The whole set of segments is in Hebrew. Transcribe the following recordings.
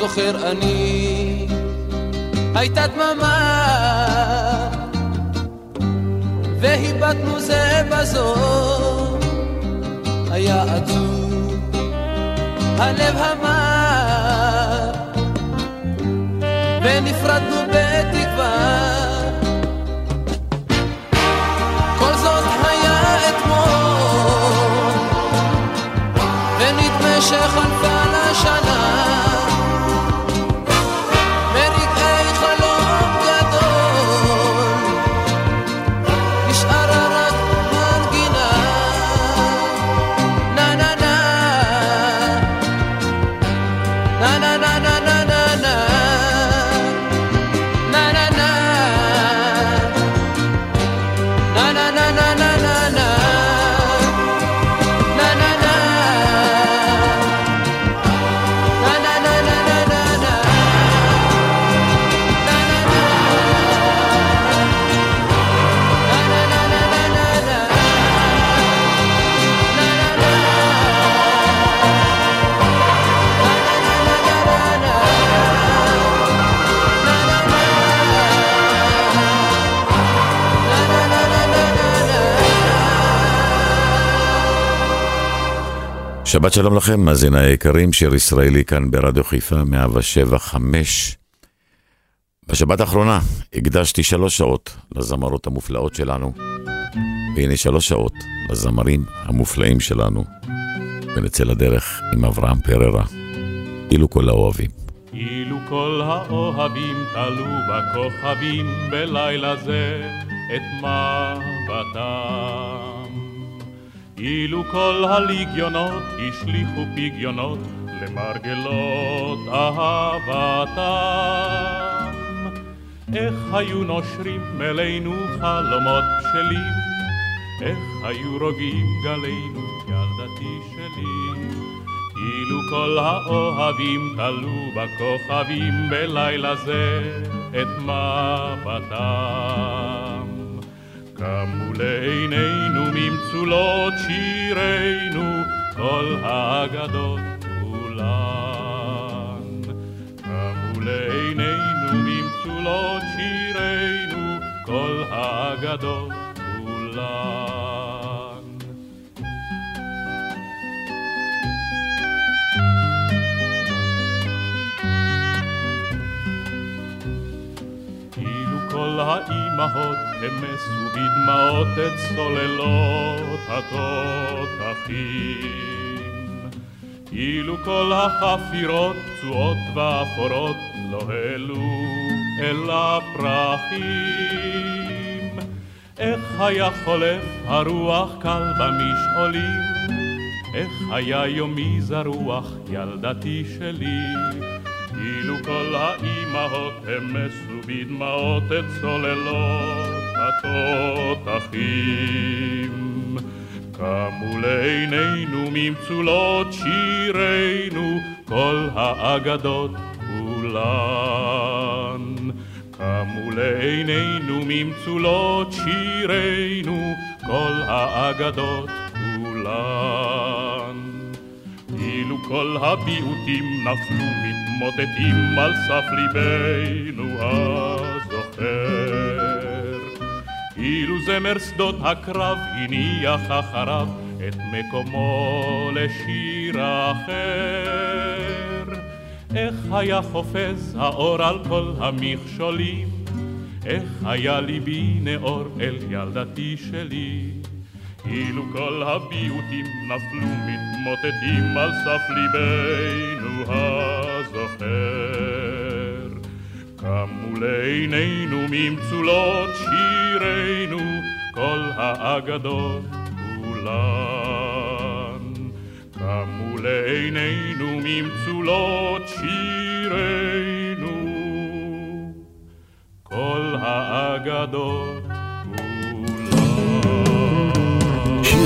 זוכר אני הייתה דממה. והיבטנו זה בזו היה עצוב הלב המר. ונפרדנו בתקווה. כל זאת היה אתמול ונדמה שחלפה לה שנה שבת שלום לכם, מאזיני היקרים, שיר ישראלי כאן ברדיו חיפה 175. בשבת האחרונה הקדשתי שלוש שעות לזמרות המופלאות שלנו, והנה שלוש שעות לזמרים המופלאים שלנו, ונצא לדרך עם אברהם פררה, אילו כל האוהבים. אילו כל האוהבים תלו בכוכבים בלילה זה את מבטם. אילו כל הליגיונות השליכו פגיונות למרגלות אהבתם. איך היו נושרים מלאנו חלומות בשלים, איך היו רוגעים גלינו ילדתי שלי. אילו כל האוהבים תלו בכוכבים בלילה זה את מבטם. קמו לעינינו ממצולות שירינו כל האגדות כולן. קמו לעינינו ממצולות שירינו כל האגדות כולן. כל האימהות המסו בדמעות את סוללות התותחים. אילו כל החפירות פצועות ואפורות לא העלו אל הפרחים. איך היה חולף הרוח קל במשעולים, איך היה יומי זרוח ילדתי שלי. אילו כל האימהות המסו בדמעות את צוללות התותחים. קמו לעינינו ממצולות שירינו כל האגדות כולן. קמו לעינינו ממצולות שירינו כל האגדות כולן. אילו כל הביעוטים נפלו מתמוטטים על סף ליבנו הזוכר. אילו זמר שדות הקרב הניח אחריו את מקומו לשיר אחר. איך היה חופז האור על כל המכשולים, איך היה ליבי נאור אל ילדתי שלי. אילו כל הביעוטים נפלו מתמוטטים על סף ליבנו הזוכר. קמו לעינינו ממצולות שירינו כל האגדות כולן. קמו לעינינו ממצולות שירינו כל האגדות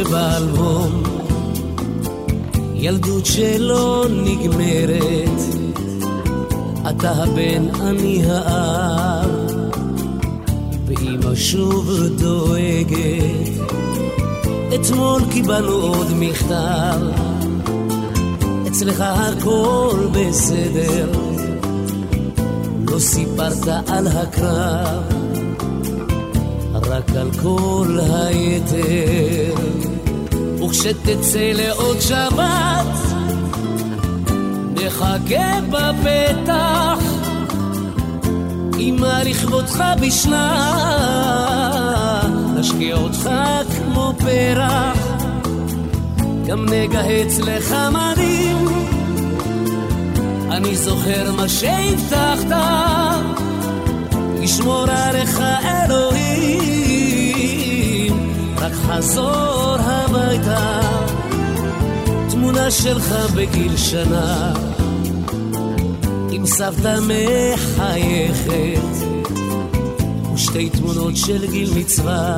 שבאלבום, ילדות שלא נגמרת, אתה הבן, אני האב, ואמא שוב דואגת. אתמול קיבלנו עוד מכתב, אצלך הכל בסדר, לא סיפרת על הקרב. רק על כל היתר. וכשתצא לעוד שבת, נחכה בפתח, אמא לכבודך בשנה, נשקיע אותך כמו פרח, גם נגהץ לך מדים, אני זוכר מה שהבטחת. ישמור עליך אלוהים, רק חזור הביתה. תמונה שלך בגיל שנה, עם סבתא מחייכת, ושתי תמונות של גיל מצווה,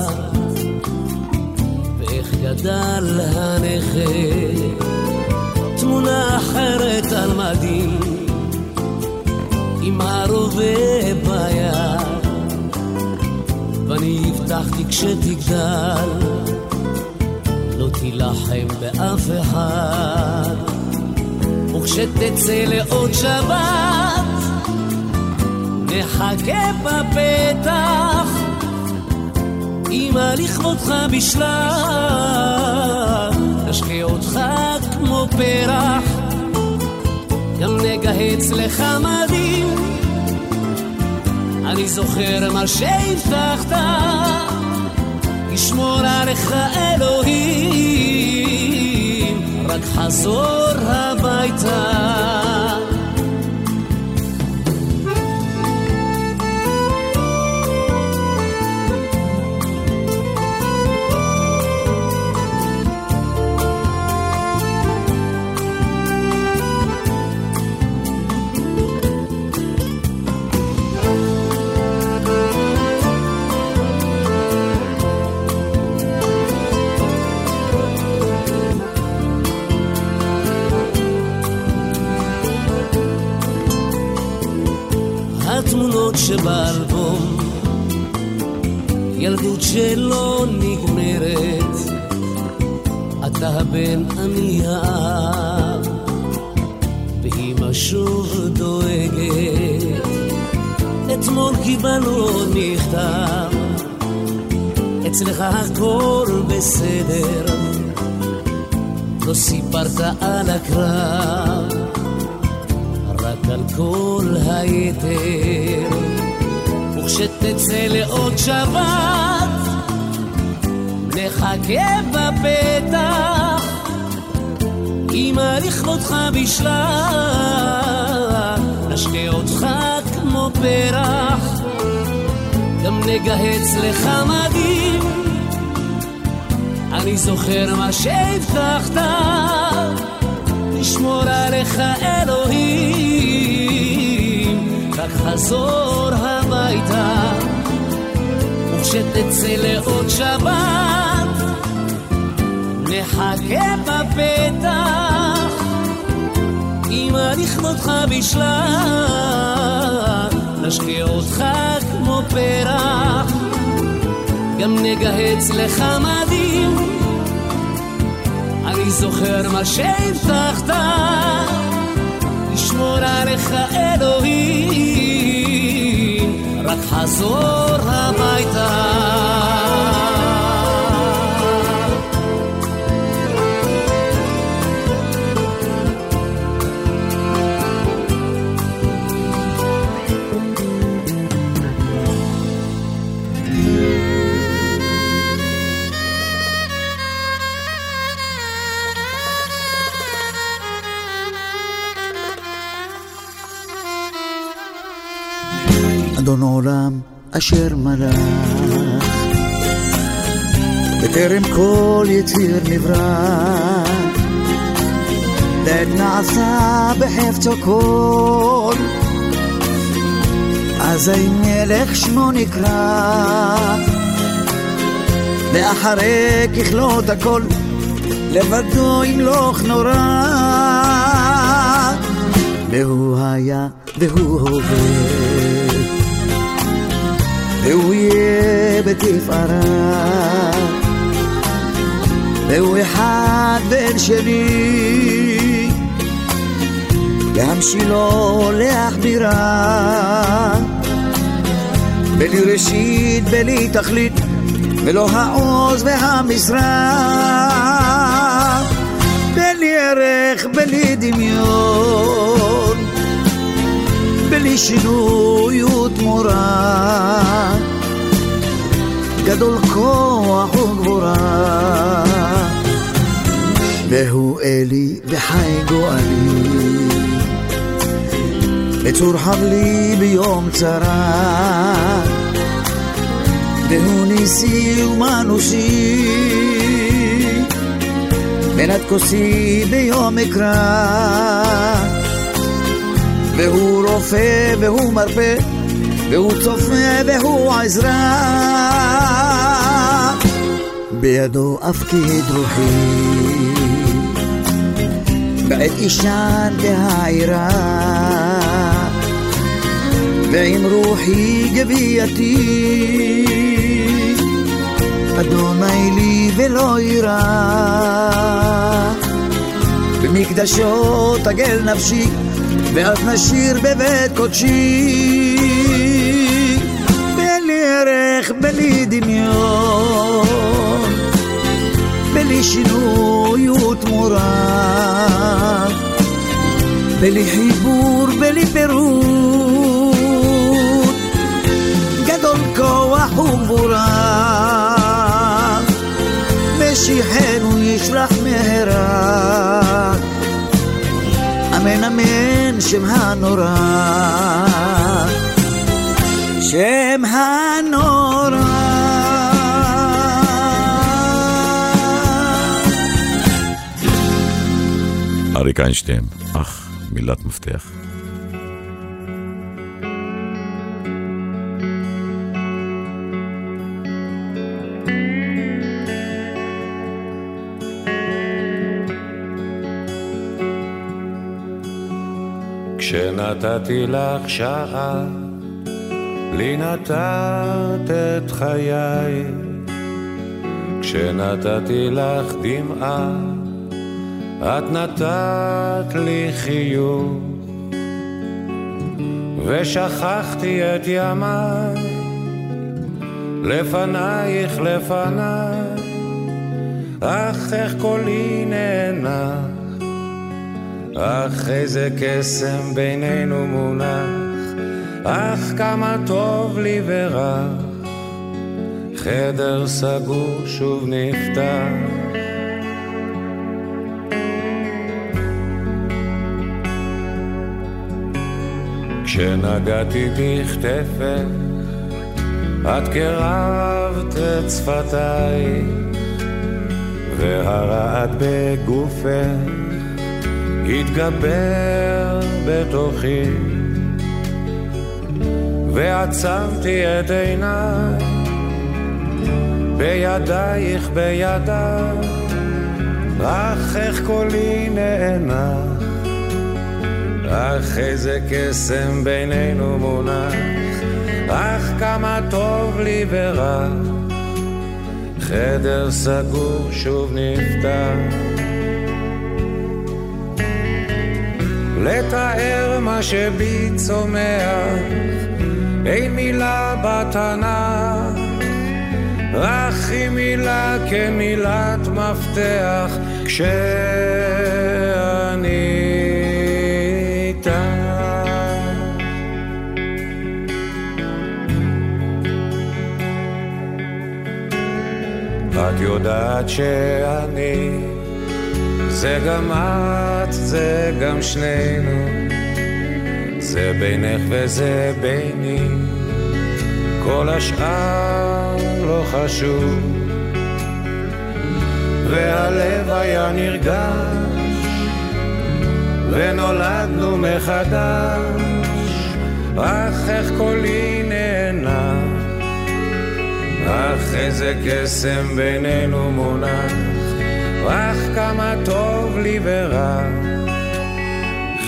ואיך גדל הנכד. תמונה אחרת על מדים, עם הרובה ביד, ואני הבטחתי כשתגדל, לא תילחם באף אחד, וכשתצא לעוד שבת, נחכה בפתח, אמא לכבודך בשלב, נשקה אותך כמו פרח. גם נגהץ לך מדים. אני זוכר מה שהבטחת, ישמור עליך אלוהים, רק חזור הביתה. שבאלבום, ילדות שלא נגמרת, אתה הבן אני ואמא שוב דואגת. אתמול קיבלנו עוד מכתב, אצלך הכל בסדר, לא סיפרת על הקרב, רק על כל היתר. וכשתצא לעוד שבת, נחכה בפתח, אמא לכבודך בשלה, נשקה אותך כמו פרח, גם נגהץ לך מדים, אני זוכר מה שהבטחת, לשמור עליך אלוהים, רק חזור הביתה. וכשתצא לעוד שבת, נחכה בפתח, אמא לכבודך בשלה, נשקיע אותך כמו פרח, גם נגהץ לך מדים, אני זוכר מה שהבטחת, לשמור עליך אלוהים, רק חזור הביתה. בטרם כל יציר נברא, לעת נעשה בחפצו כל, אזי מלך שמו נקרא, ואחרי ככלות הכל, לבדו ימלוך נורא, והוא היה והוא הווה. והוא יהיה בתפארה, והוא אחד בן שני, להמשילו להחבירה, בלי ראשית, בלי תכלית, ולא העוז והמשרה, בלי ערך, בלי דמיון. בלי שינוי ותמורה, גדול כוח וגבורה, והוא אלי וחי גואלי, בצור חבלי ביום צרה, והוא ניסי ומנושי, מנת כוסי ביום אקרא. והוא רופא והוא מרפא, והוא צופה והוא עזרה. בידו אפקיד רוחי, בעת אישן בהעירה, ועם רוחי גבייתי, אדוני לי ולא יירא. במקדשו תגל נפשי ואז נשיר בבית קודשי. בלי ערך, בלי דמיון בלי שינוי ותמורה. בלי חיבור, בלי פירוט. גדול כוח וגבורה משיחנו ישלח מהרה. אמן אמן שם הנורא. שם הנורא אריק איינשטיין, אך, מילת מפתח. כשנתתי לך שעה, לי נתת את חיי. כשנתתי לך דמעה, את נתת לי חיוך, ושכחתי את ימיי, לפנייך לפניי, אך איך קולי נאנח, אך איזה קסם בינינו מונח, אך כמה טוב לי ורע. חדר סגור שוב נפתח. כשנגעתי בכתפך, את קרבת את שפתיי, והרעד בגופך התגבר בתוכי, ועצמתי את עיניי בידייך בידיי, אך איך קולי נאנח, אך איזה קסם בינינו מונח, אך כמה טוב לי ורע, חדר סגור שוב נפתח. לתאר מה שבי צומח, אין מילה בתנ"ך. אך היא מילה כמילת מפתח כשאני את יודעת שאני זה גם את, זה גם שנינו. זה בינך וזה ביני. כל השאר לא חשוב. והלב היה נרגש ונולדנו מחדש. אך איך קולי אך איזה קסם בינינו מונח אך כמה טוב לי ורע.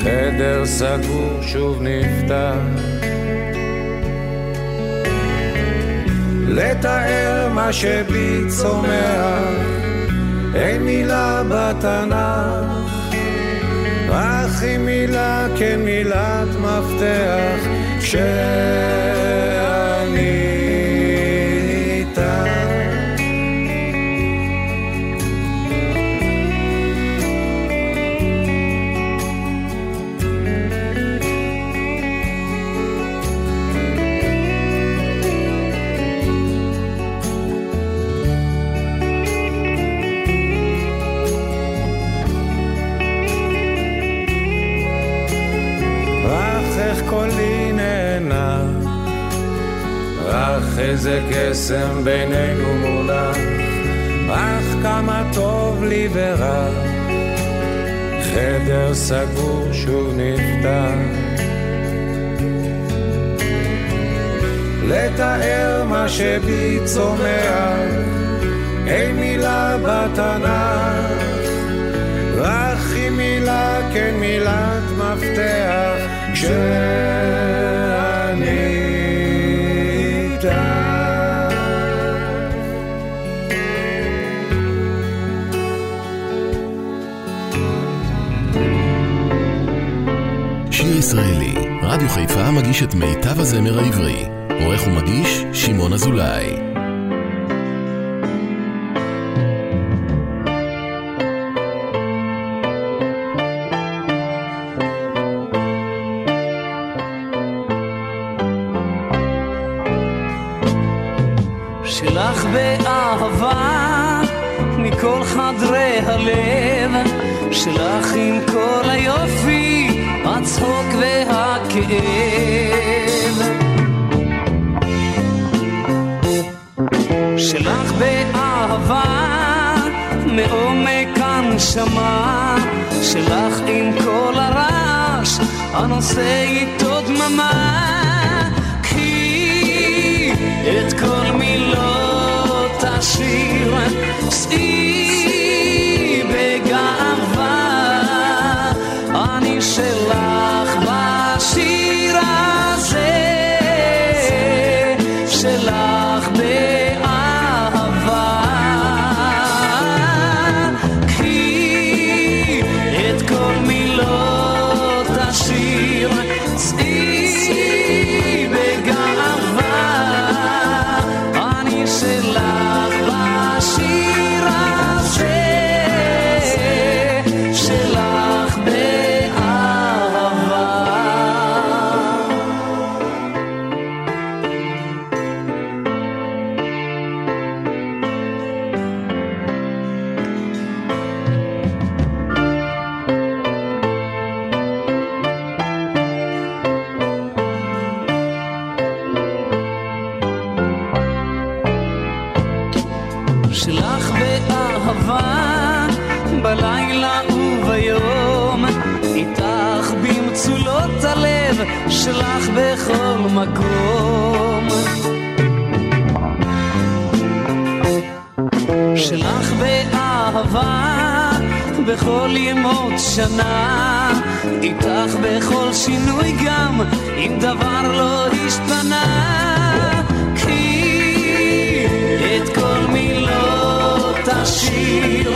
חדר סגור שוב נפתח. לתאר מה שבי צומח, אין מילה בתנ"ך, אך היא מילה כן מילת מפתח, כשאני איזה קסם בינינו מונח, אך כמה טוב לי ורע, חדר סגור שוב נפתח. לתאר מה שבי צומח, אין מילה בתנ"ך, רק היא מילה כן מילת מפתח, כשאני שיר ישראלי, רדיו חיפה מגיש את מיטב הזמר העברי. עורך ומגיש, שמעון אזולאי. שלך באהבה מכל חדרי הלב, שלך עם כל היופי, הצחוק והכאב. שלך באהבה מעומק הנשמה, שלך עם כל הרעש, הנושא איתו דממה. קחי את כל מילות השיר, שאי בכל ימות שנה, איתך בכל שינוי גם, אם דבר לא השתנה. קחי את כל מילות השיר,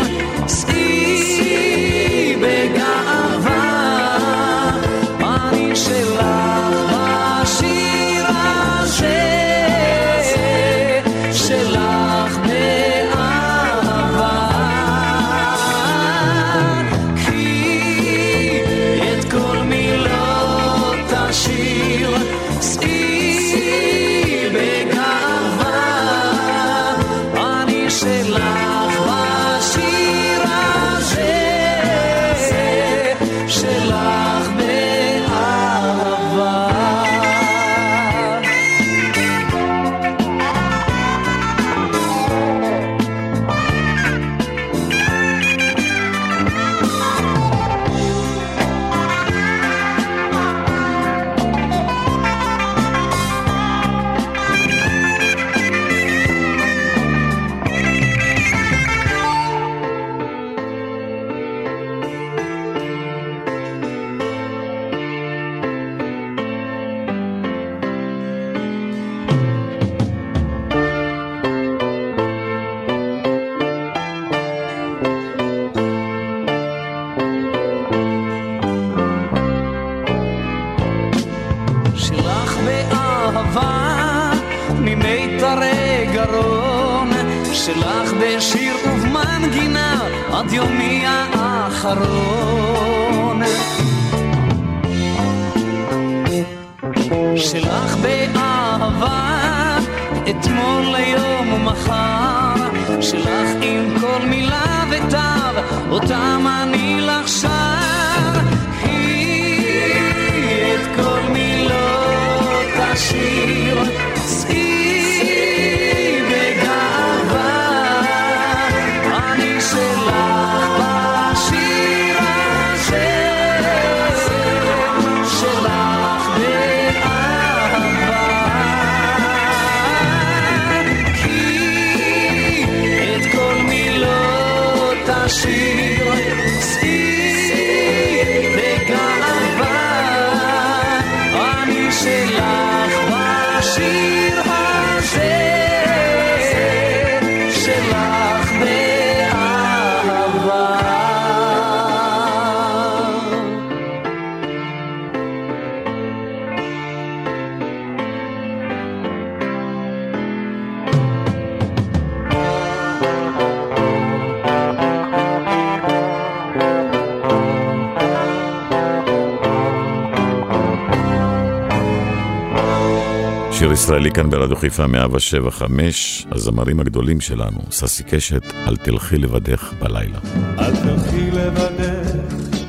שיר ישראלי כאן ברדיו חיפה 175, הזמרים הגדולים שלנו, ססי קשת, אל תלכי לבדך בלילה. אל תלכי לבדך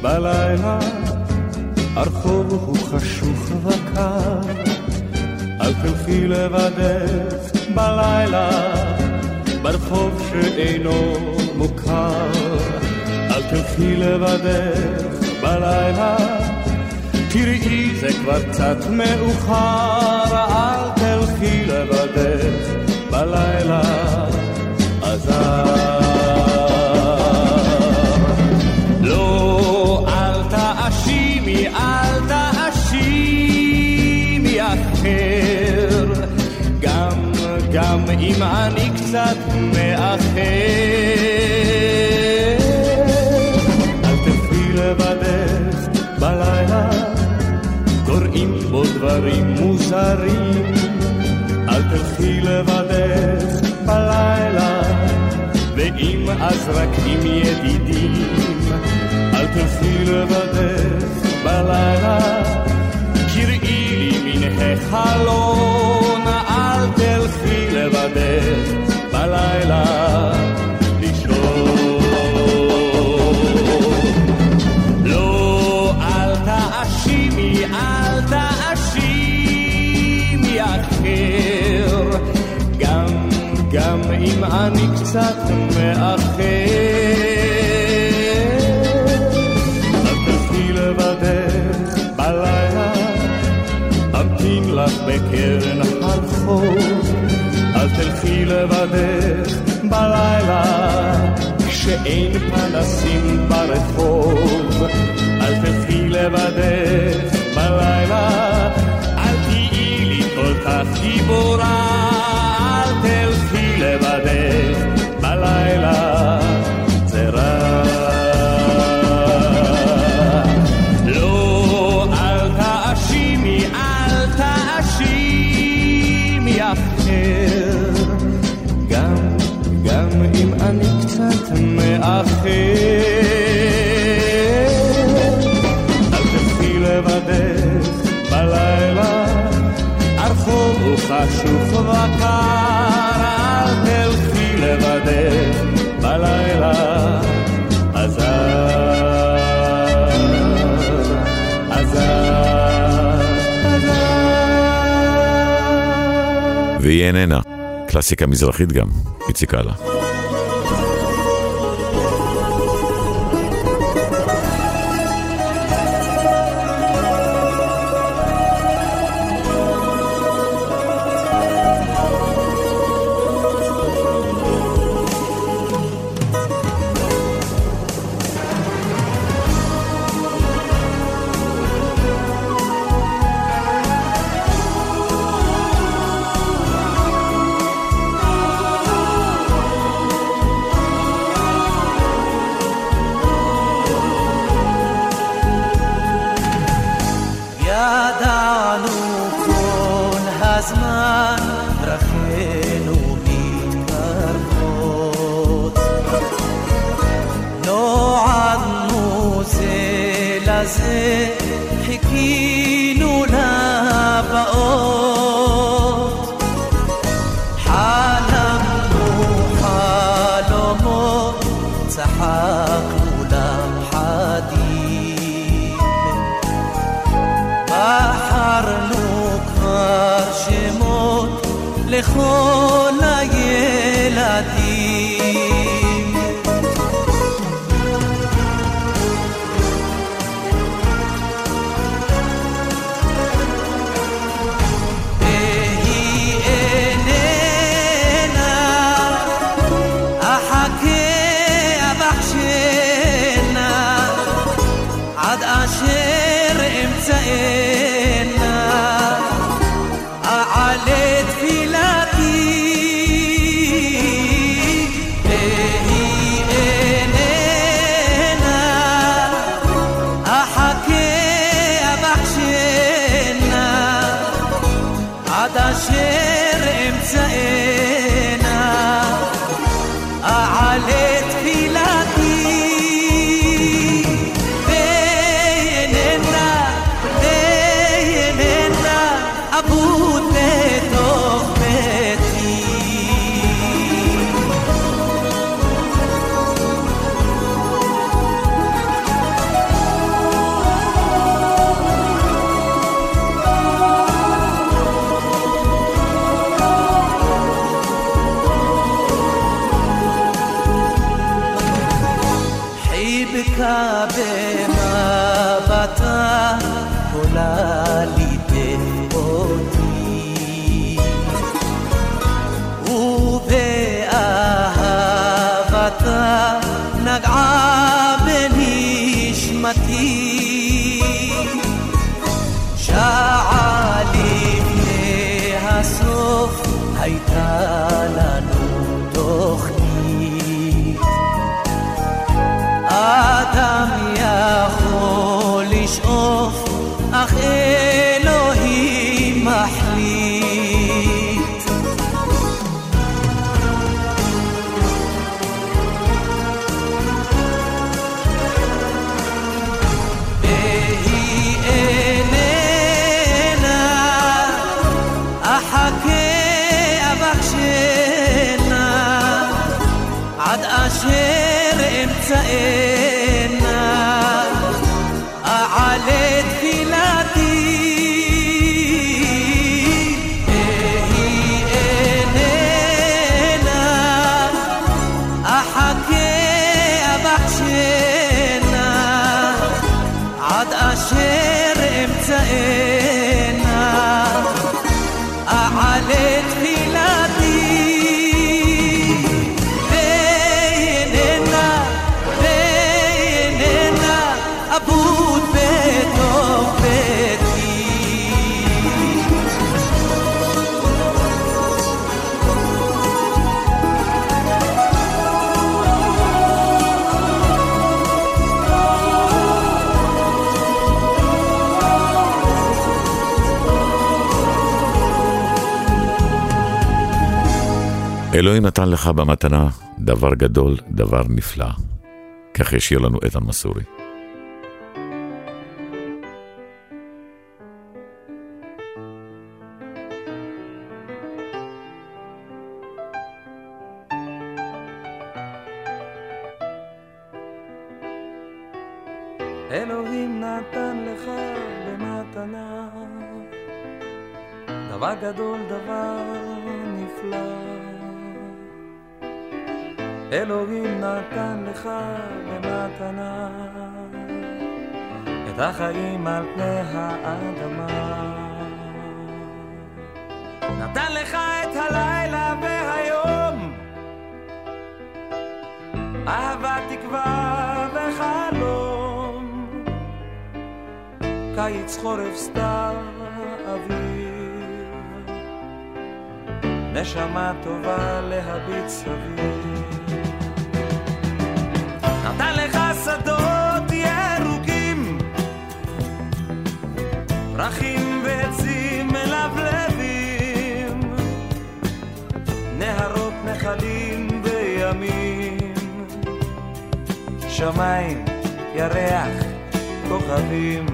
בלילה, הרחוב הוא חשוך וקר. אל תלכי לבדך בלילה, ברחוב שאינו מוכר. אל תלכי לבדך בלילה, תראי זה כבר קצת מאוחר. תלכי לבדך בלילה, עזר. לא, אל תאשימי, אל תאשימי אחר. גם, גם אם אני קצת מאחר. אל תלכי לבדך בלילה, קוראים בו דברים מוזרים. אל תלכי לבדך בלילה, ואם אז רק עם ידידים. אל תלכי לבדך בלילה, קראי לי מן החלון, אל תלכי לבדך בלילה. אם אני קצת מאחר. אל תלכי לבדך בלילה, אמתין לך בקרן הרחוב. אל תלכי לבדך בלילה, כשאין פנסים ברחוב. אל תלכי לבדך בלילה, אל תהיי לי כל כך גיבורה. אל תלכי לבדך בלילה, זה רע. לא, אל תאשימי, אל תאשימי אחר. גם, גם אם אני קצת מאחר. אל תלכי לבדך בלילה, הרחוב הוא חשוך וקר. לבדך בלילה. והיא איננה. קלאסיקה מזרחית גם, איציק הלאה. אלוהים נתן לך במתנה דבר גדול, דבר נפלא. כך ישיר לנו איתן מסורי. כוכבים.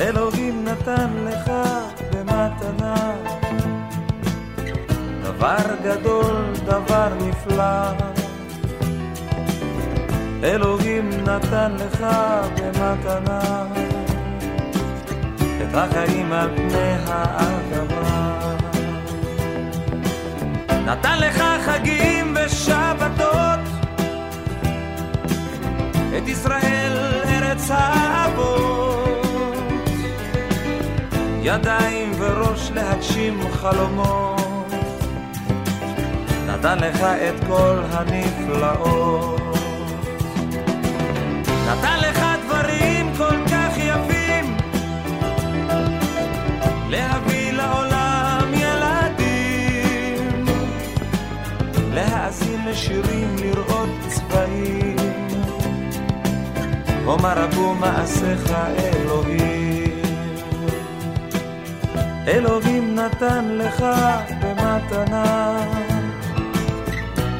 אלוהים נתן לך במתנה דבר גדול, דבר נפלא. אלוהים נתן לך במתנה את החיים על פני האדמה. נתן לך חגים ושבתות, את ישראל ארץ האבות, ידיים וראש להגשים חלומות, נתן לך את כל הנפלאות. נתן לך דברים כל כך יפים. להביא לעולם ילדים. להאזין לשירים, אומר רבו מעשיך אלוהים אלוהים נתן לך במתנה.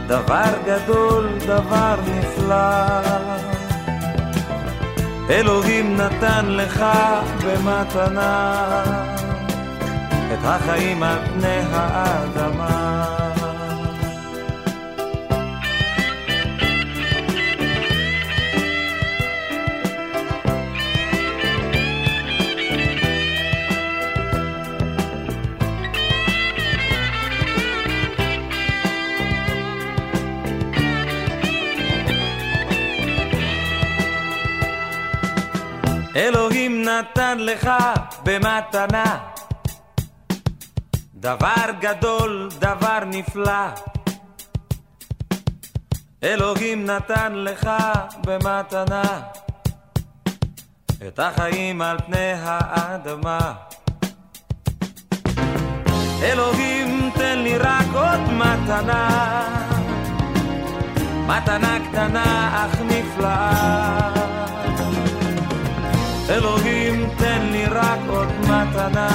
דבר גדול, דבר נפלא. אלוהים נתן לך במתנה. את החיים על פני האדמה. אלוהים נתן לך במתנה דבר גדול, דבר נפלא. אלוהים נתן לך במתנה את החיים על פני האדמה. אלוהים תן לי רק עוד מתנה, מתנה קטנה אך נפלאה. אלוהים תן לי רק עוד מתנה,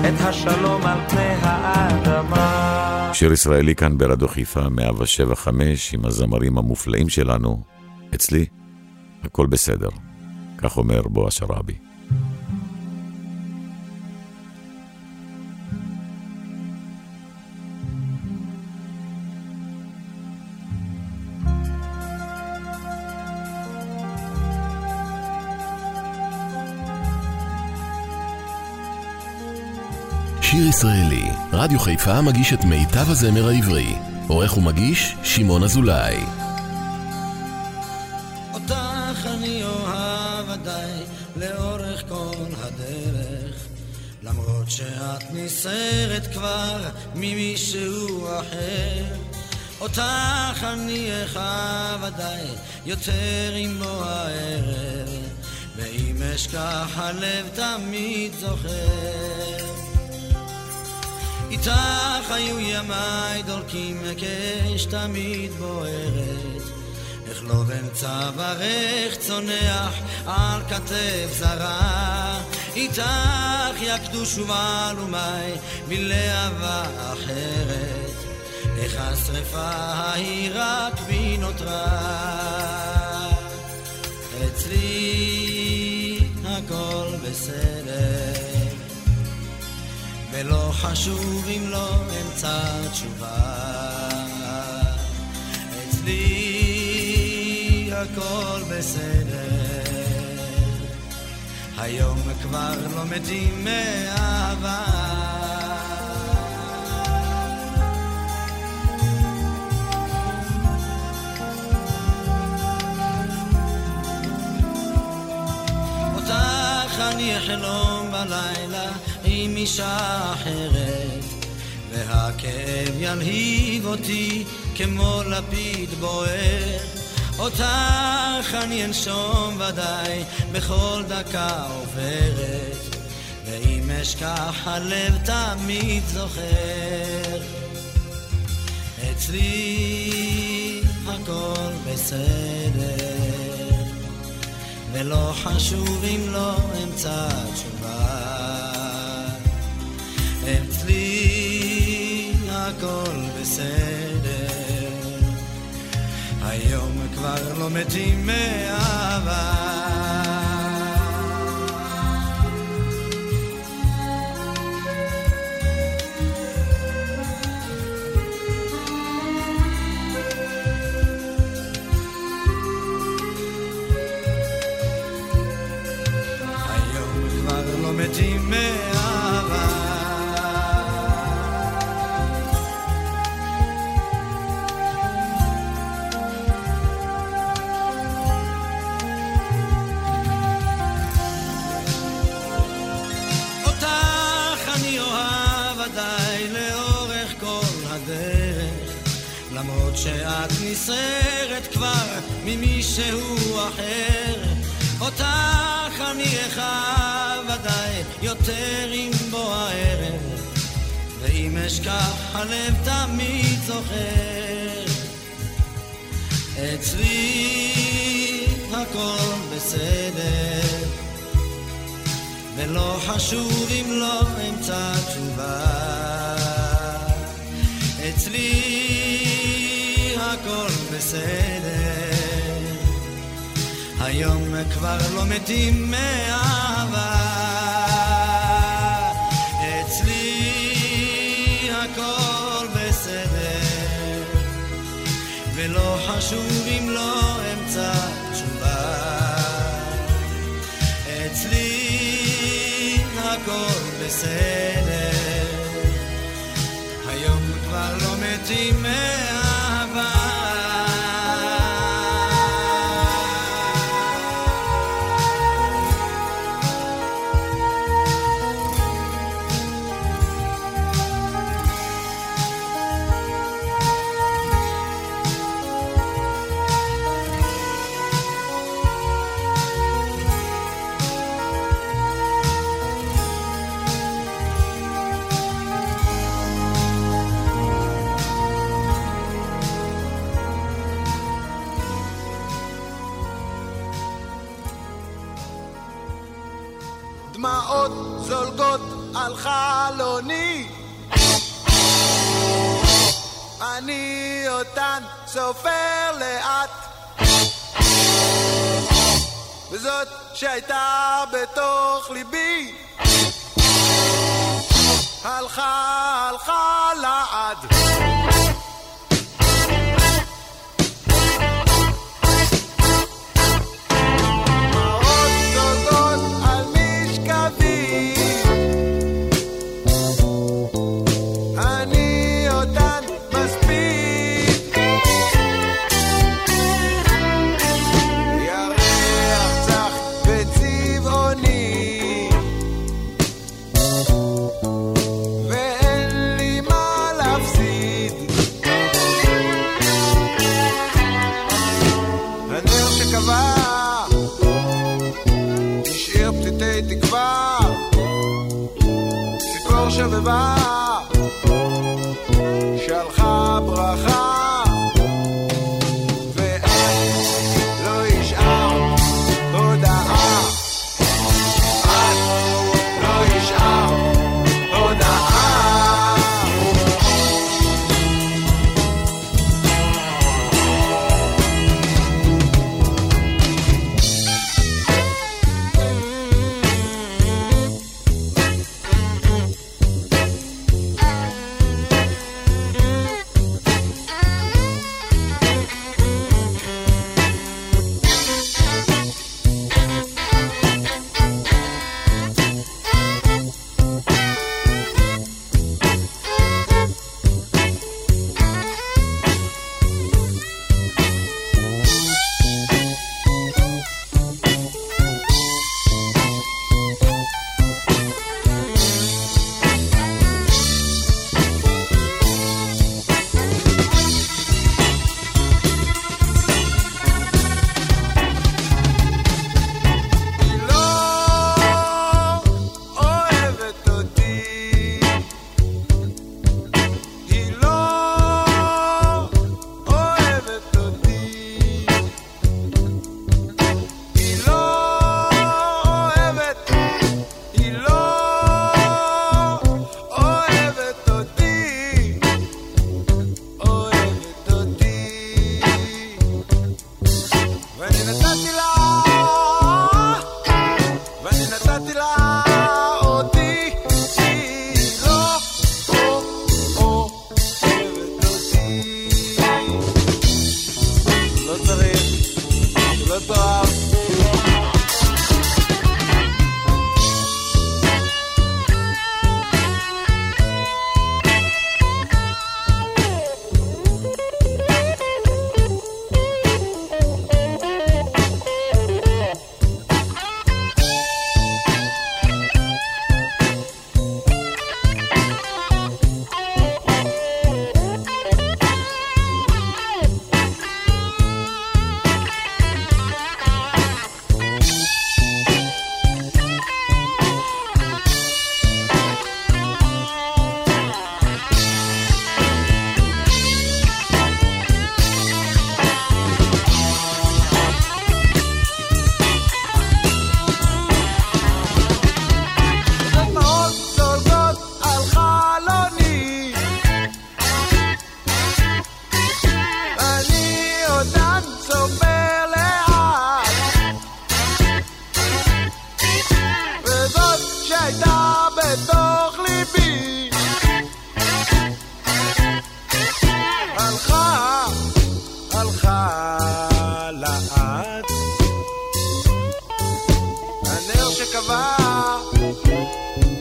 את השלום על פני האדמה. שיר ישראלי כאן ברדיו חיפה 175 עם הזמרים המופלאים שלנו. אצלי, הכל בסדר. כך אומר בועז שראבי. שיר ישראלי, רדיו חיפה מגיש את מיטב הזמר העברי. עורך ומגיש, שמעון אזולאי. אותך אני אוהב ודאי לאורך כל הדרך. למרות שאת נסערת כבר ממישהו אחר. אותך אני אכאב ודאי יותר עם בוא הערב. ואם אשכח הלב תמיד זוכר איתך היו ימיי דולקים אש תמיד בוערת. איך לא באמצע ברך צונח על כתף זרה. איתך יקדוש ומעלומי מלהבה אחרת. איך השרפה ההיא רק בי נותרה. אצלי ולא חשוב אם לא אמצא תשובה. אצלי הכל בסדר. היום כבר לא מתים מאהבה. אותך אני אחלום בלילה אישה אחרת והכאב ילהיב אותי כמו לפיד בוער. אותך אני אנשום ודאי בכל דקה עוברת ואם אשכח הלב תמיד זוכר. אצלי הכל בסדר ולא חשוב אם לא אמצא תשובה הכל בסדר. היום כבר לא מתים מאהבה נסערת כבר ממישהו אחר. אותך אני אחב עדיי יותר עם בוא הערב. ואם אשכח הלב תמיד זוכר. אצלי הכל בסדר. ולא חשוב אם לא אמצא תשובה. אצלי בסדר היום כבר לא מתים מאהבה. אצלי הכל בסדר. ולא חשוב אם לא אמצא תשובה. אצלי הכל בסדר. היום כבר לא מתים מאהבה סופר לאט וזאת שהייתה בתוך ליבי. הלכה, הלכה לעד acabar.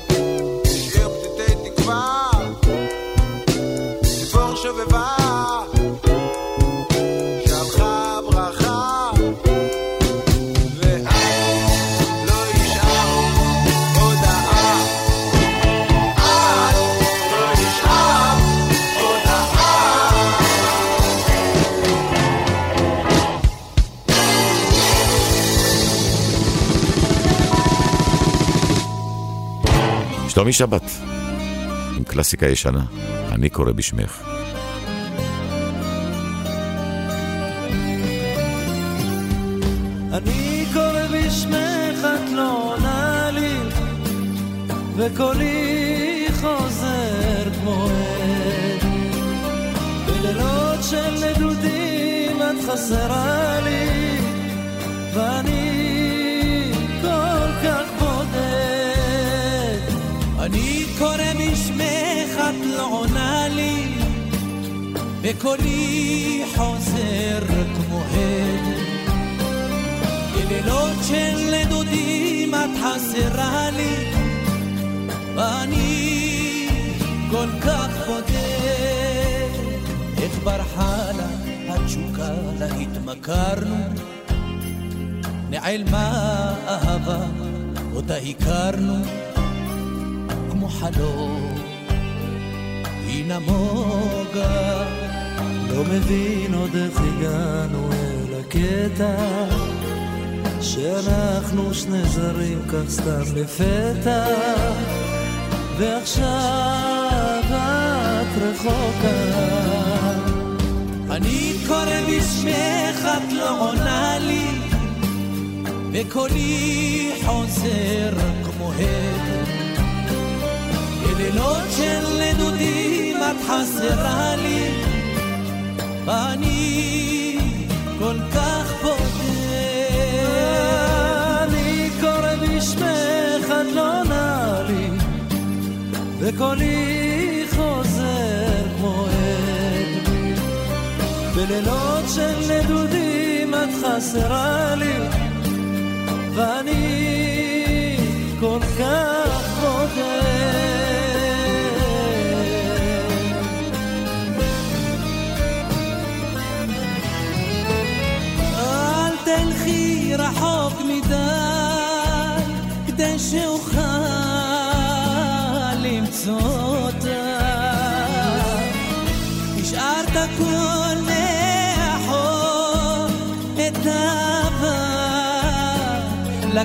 שלומי שבת, עם קלאסיקה ישנה, אני קורא בשמך. אני קורא בשמך, את לא עונה לי, וקולי חוזר כמו עד. בלילות של נדודים את חסרה לי, ואני אני קורא בשמך, את לא עונה לי, וקולי חוזר כמו הד. בלילות של נדודים את חסרה לי, ואני כל כך בודד. איך ברחה לה התשוקה לה התמכרנו, נעלמה אהבה אותה הכרנו, כמו חלום, היא נמוגה. לא מבין עוד איך הגענו אל הקטע שאנחנו שני זרים כך סתם לפתע ועכשיו את רחוקה אני קורא בשמך, את לא עונה לי, וקולי חוזר כמו הד. בלילות של נדודים את חסרה לי, ואני כל כך בודד. אני קורא בשמך, את לא עונה לי. וקולי חוזר כמו עד. בלילות של נדודים את חסרה לי. ואני כל כך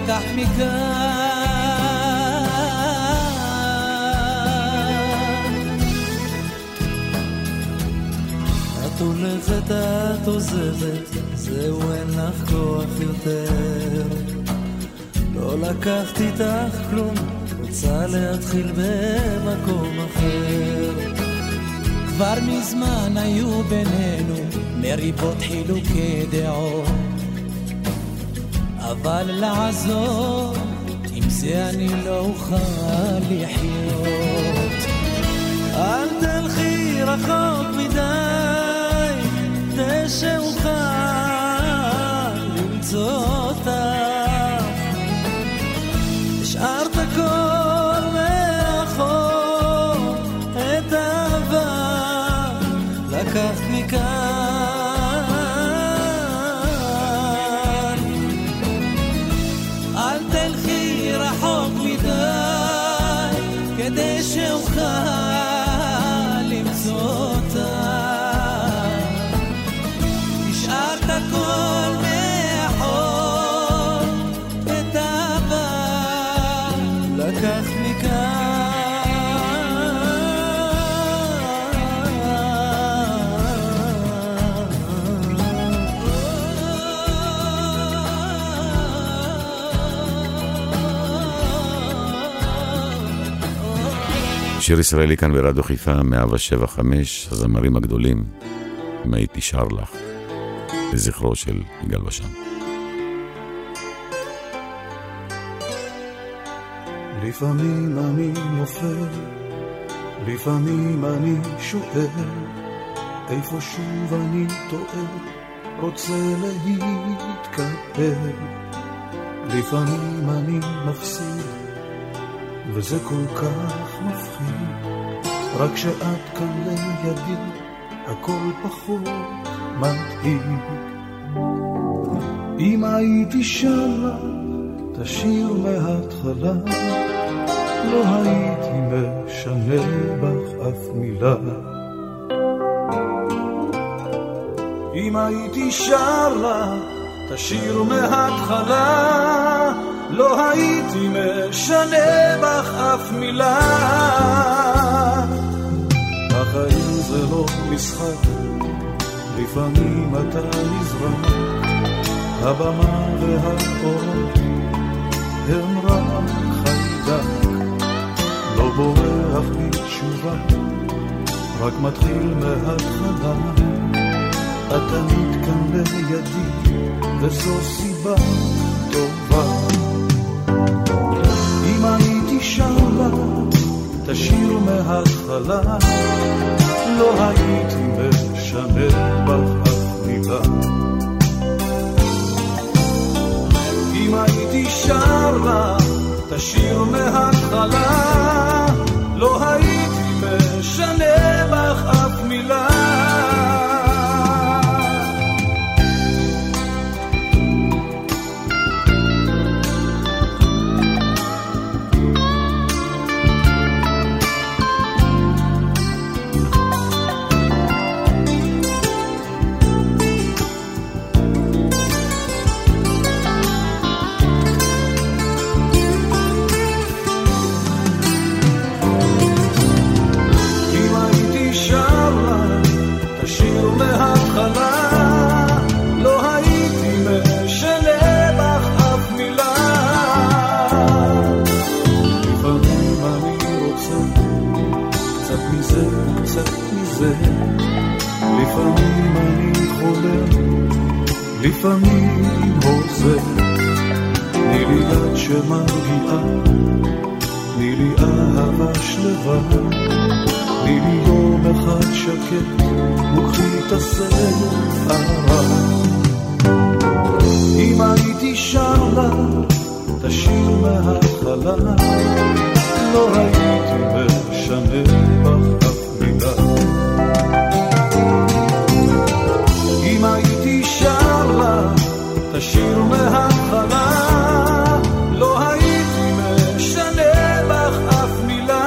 לקחת מכאן. את הולכת, את עוזבת, זהו אין לך כוח יותר. לא לקחת איתך כלום, רוצה להתחיל במקום אחר. כבר מזמן היו בינינו מריבות חילוקי דעות אבל לעזור, עם זה אני לא אוכל לחיות. אל תלכי רחוק מדי, כדי שאוכל למצוא אותך. השארת הכל מאחור, את האהבה לקחת מכאן. שיר ישראלי כאן ברדיו חיפה, 175, הזמרים הגדולים, אם הייתי שר לך, לזכרו של יגאל בשן. לפעמים אני נופל, לפעמים אני שואל, איפה שוב אני טועה, רוצה להתקפל. לפעמים אני מפסיד, וזה כל כך מפחיד, רק כשאת כאן לידי, הכל פחות מדאיג. אם הייתי שרה, תשיר מההתחלה, לא הייתי משנה בך אף מילה. אם הייתי שרה, תשיר מההתחלה, לא הייתי משנה בך אף מילה. החיים זה לא משחק, לפעמים אתה נזרק, הבמה והאורות הם רק חיידק, לא בורח בתשובה, רק מתחיל מההתחלה. את תמיד כאן לידי, וזו סיבה טובה. הייתי שרה, תשיר מההתחלה, לא הייתי משנה בך אף מילה. אם הייתי שרה, תשיר מההתחלה, לא הייתי לפעמים הוזה. תני לי יד שמרגיעה, תני לי אהבה שלווה. תני לי יום אחד שקט, וקחי את הסרט הרע. אם הייתי שרה, תשיר מההתחלה, לא הייתי משנה בך אף מילה. תשיר מההתחלה, לא הייתי משנה בך אף מילה.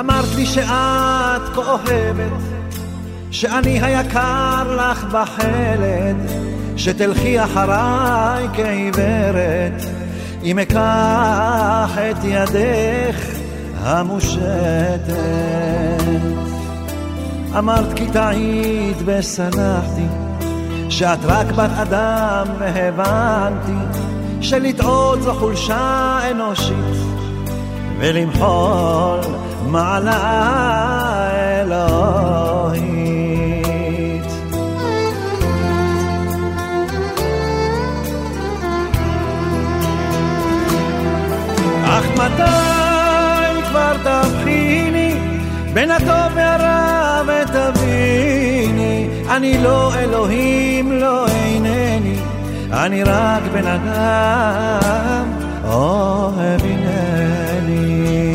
אמרת לי שאת כה אוהבת, שאני היקר לך בחלד, שתלכי אחריי כעיוורת, אם אקח את ידך המושטת. אמרת כי טעית וסלחתי, שאת רק בת אדם והבנתי, שלטעות זו חולשה אנושית. ולמחול מעלה אלוהית. מתי כבר תבחיני בין הטוב והרע ותביני. אני לא אלוהים, לא אינני אני רק בן אדם אוהב הנני.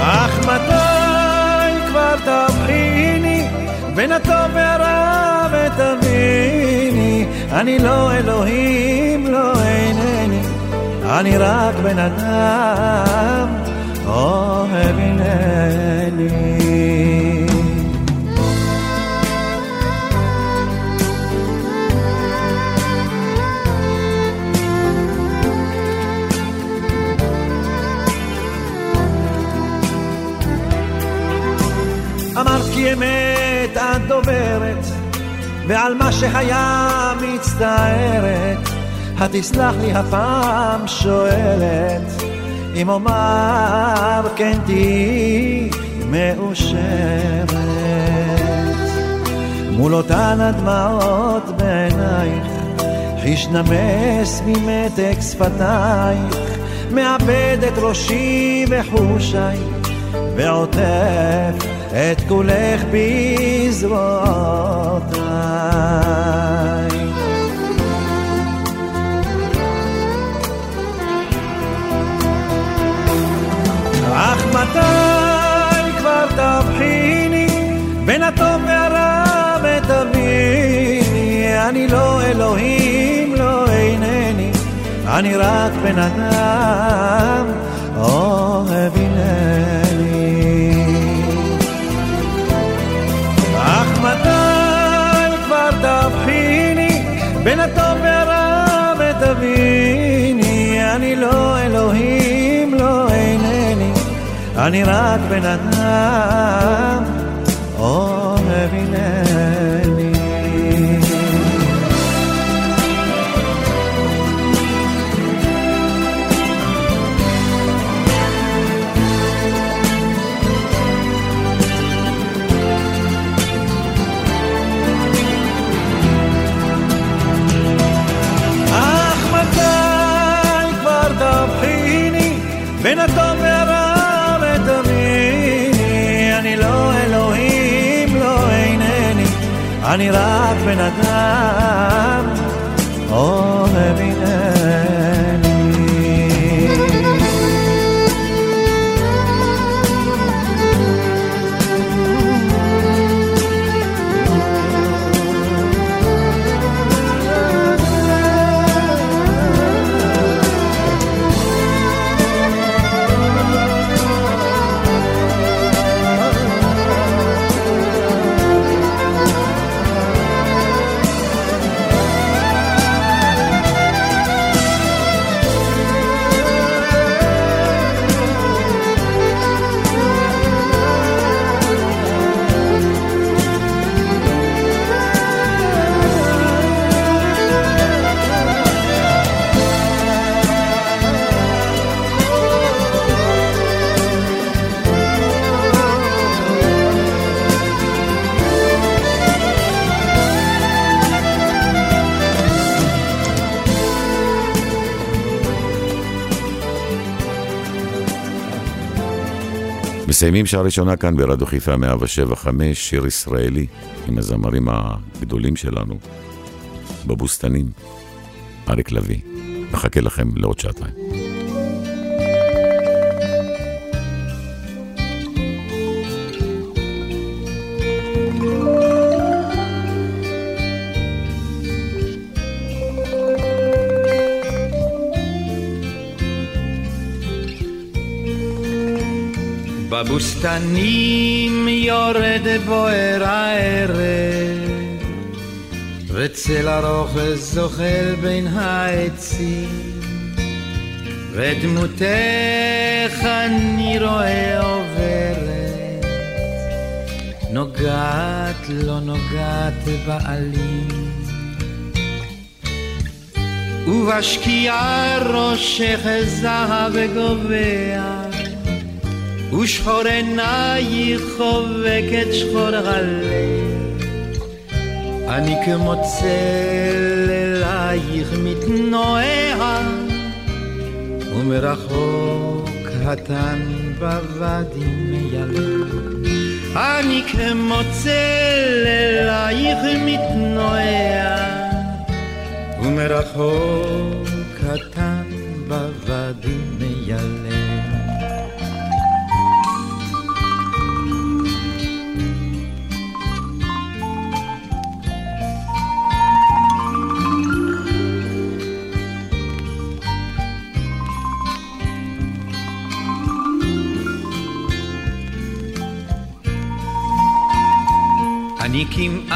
אך מתי כבר תבחיני בין הטוב והרע ותביני? אני לא אלוהים, לא אינני אני רק בן אדם אוהב הנני. אמרת כי אמת את דוברת, ועל מה שהיה מצטערת, התסלח לי הפעם שואלת, אם אומר כן תהיי מאושרת. מול אותן הדמעות בעינייך, חיש נמס ממתק שפתייך, מאבד את ראשי וחושיי, ועוטף את כולך בזרועותיי. מתי כבר תבחיני בין הטוב והרע ותביני. אני לא אלוהים, לא אינני אני רק בן אדם, אוהב אני רק בן אדם, אוהב הנני. אני רק בן אדם. אוהב מסיימים שעה ראשונה כאן ברדיו חיפה 175, שיר ישראלי עם הזמרים הגדולים שלנו בבוסתנים, אריק לביא. מחכה לכם לעוד שעתיים. בבוסתנים יורד בוער הערב, וצל ארוך זוחל בין העצים, ודמותך אני רואה עוברת, נוגעת לא נוגעת בעלים. ובשקיעה ראשך זהב גובע ושחור עינייך חובקת שחור הלב אני כמו צל אלייך מתנועע ומרחוק התן בוואדי מיילד אני כמו צל אלייך מתנועע ומרחוק התן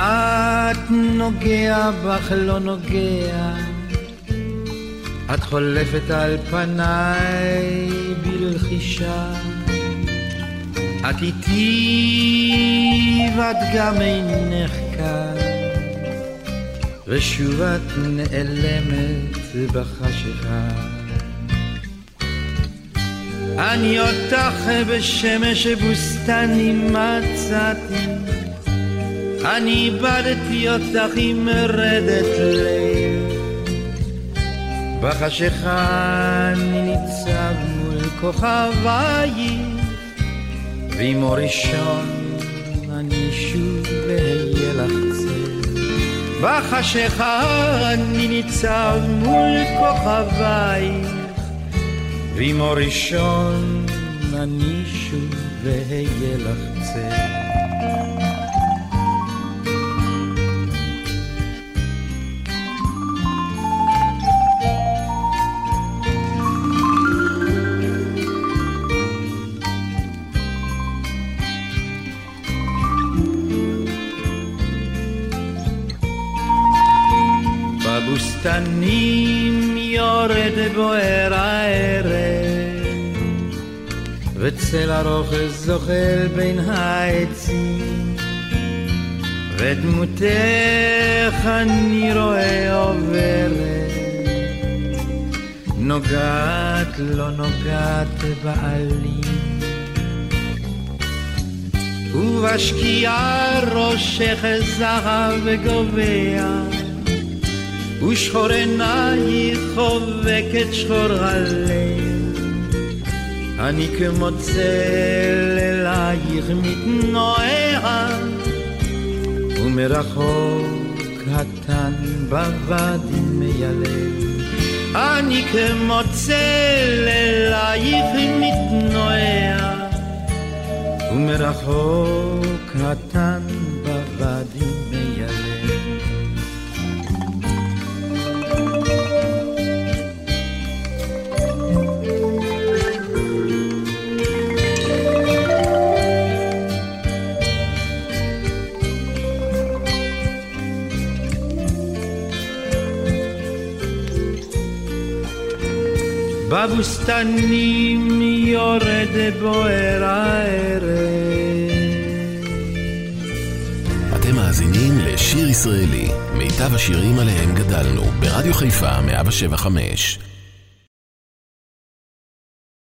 כמעט נוגע בך, לא נוגע. את חולפת על פניי בלחישה. את איתי ואת גם אינך כאן. ושוב את נעלמת בחשיכה. אני אותך בשמש בוסתני מצאתי, אני איבדתי אותך עם מרדת לב. בחשיכה אני ניצב מול כוכבייך, ועם אור ראשון אני שוב אהיה לך צל. בחשיכה אני ניצב מול כוכבייך, ועם אור ראשון אני שוב אהיה לך צל. בוער הערב, וצל ארוך זוחל בין העצים, ודמותך אני רואה עוברת, נוגעת לא נוגעת בעלים. ובשקיעה ראשך זהב וגובע ושחור עינייך חובקת שחור הלב. אני כמו צל אלייך מתנועע, ומרחוק קטן בוואדי מיילב. אני כמו צל אלייך מתנועע, ומרחוק בבוסתנים יורד בוער הערב. אתם מאזינים לשיר ישראלי, מיטב השירים עליהם גדלנו, ברדיו חיפה 175.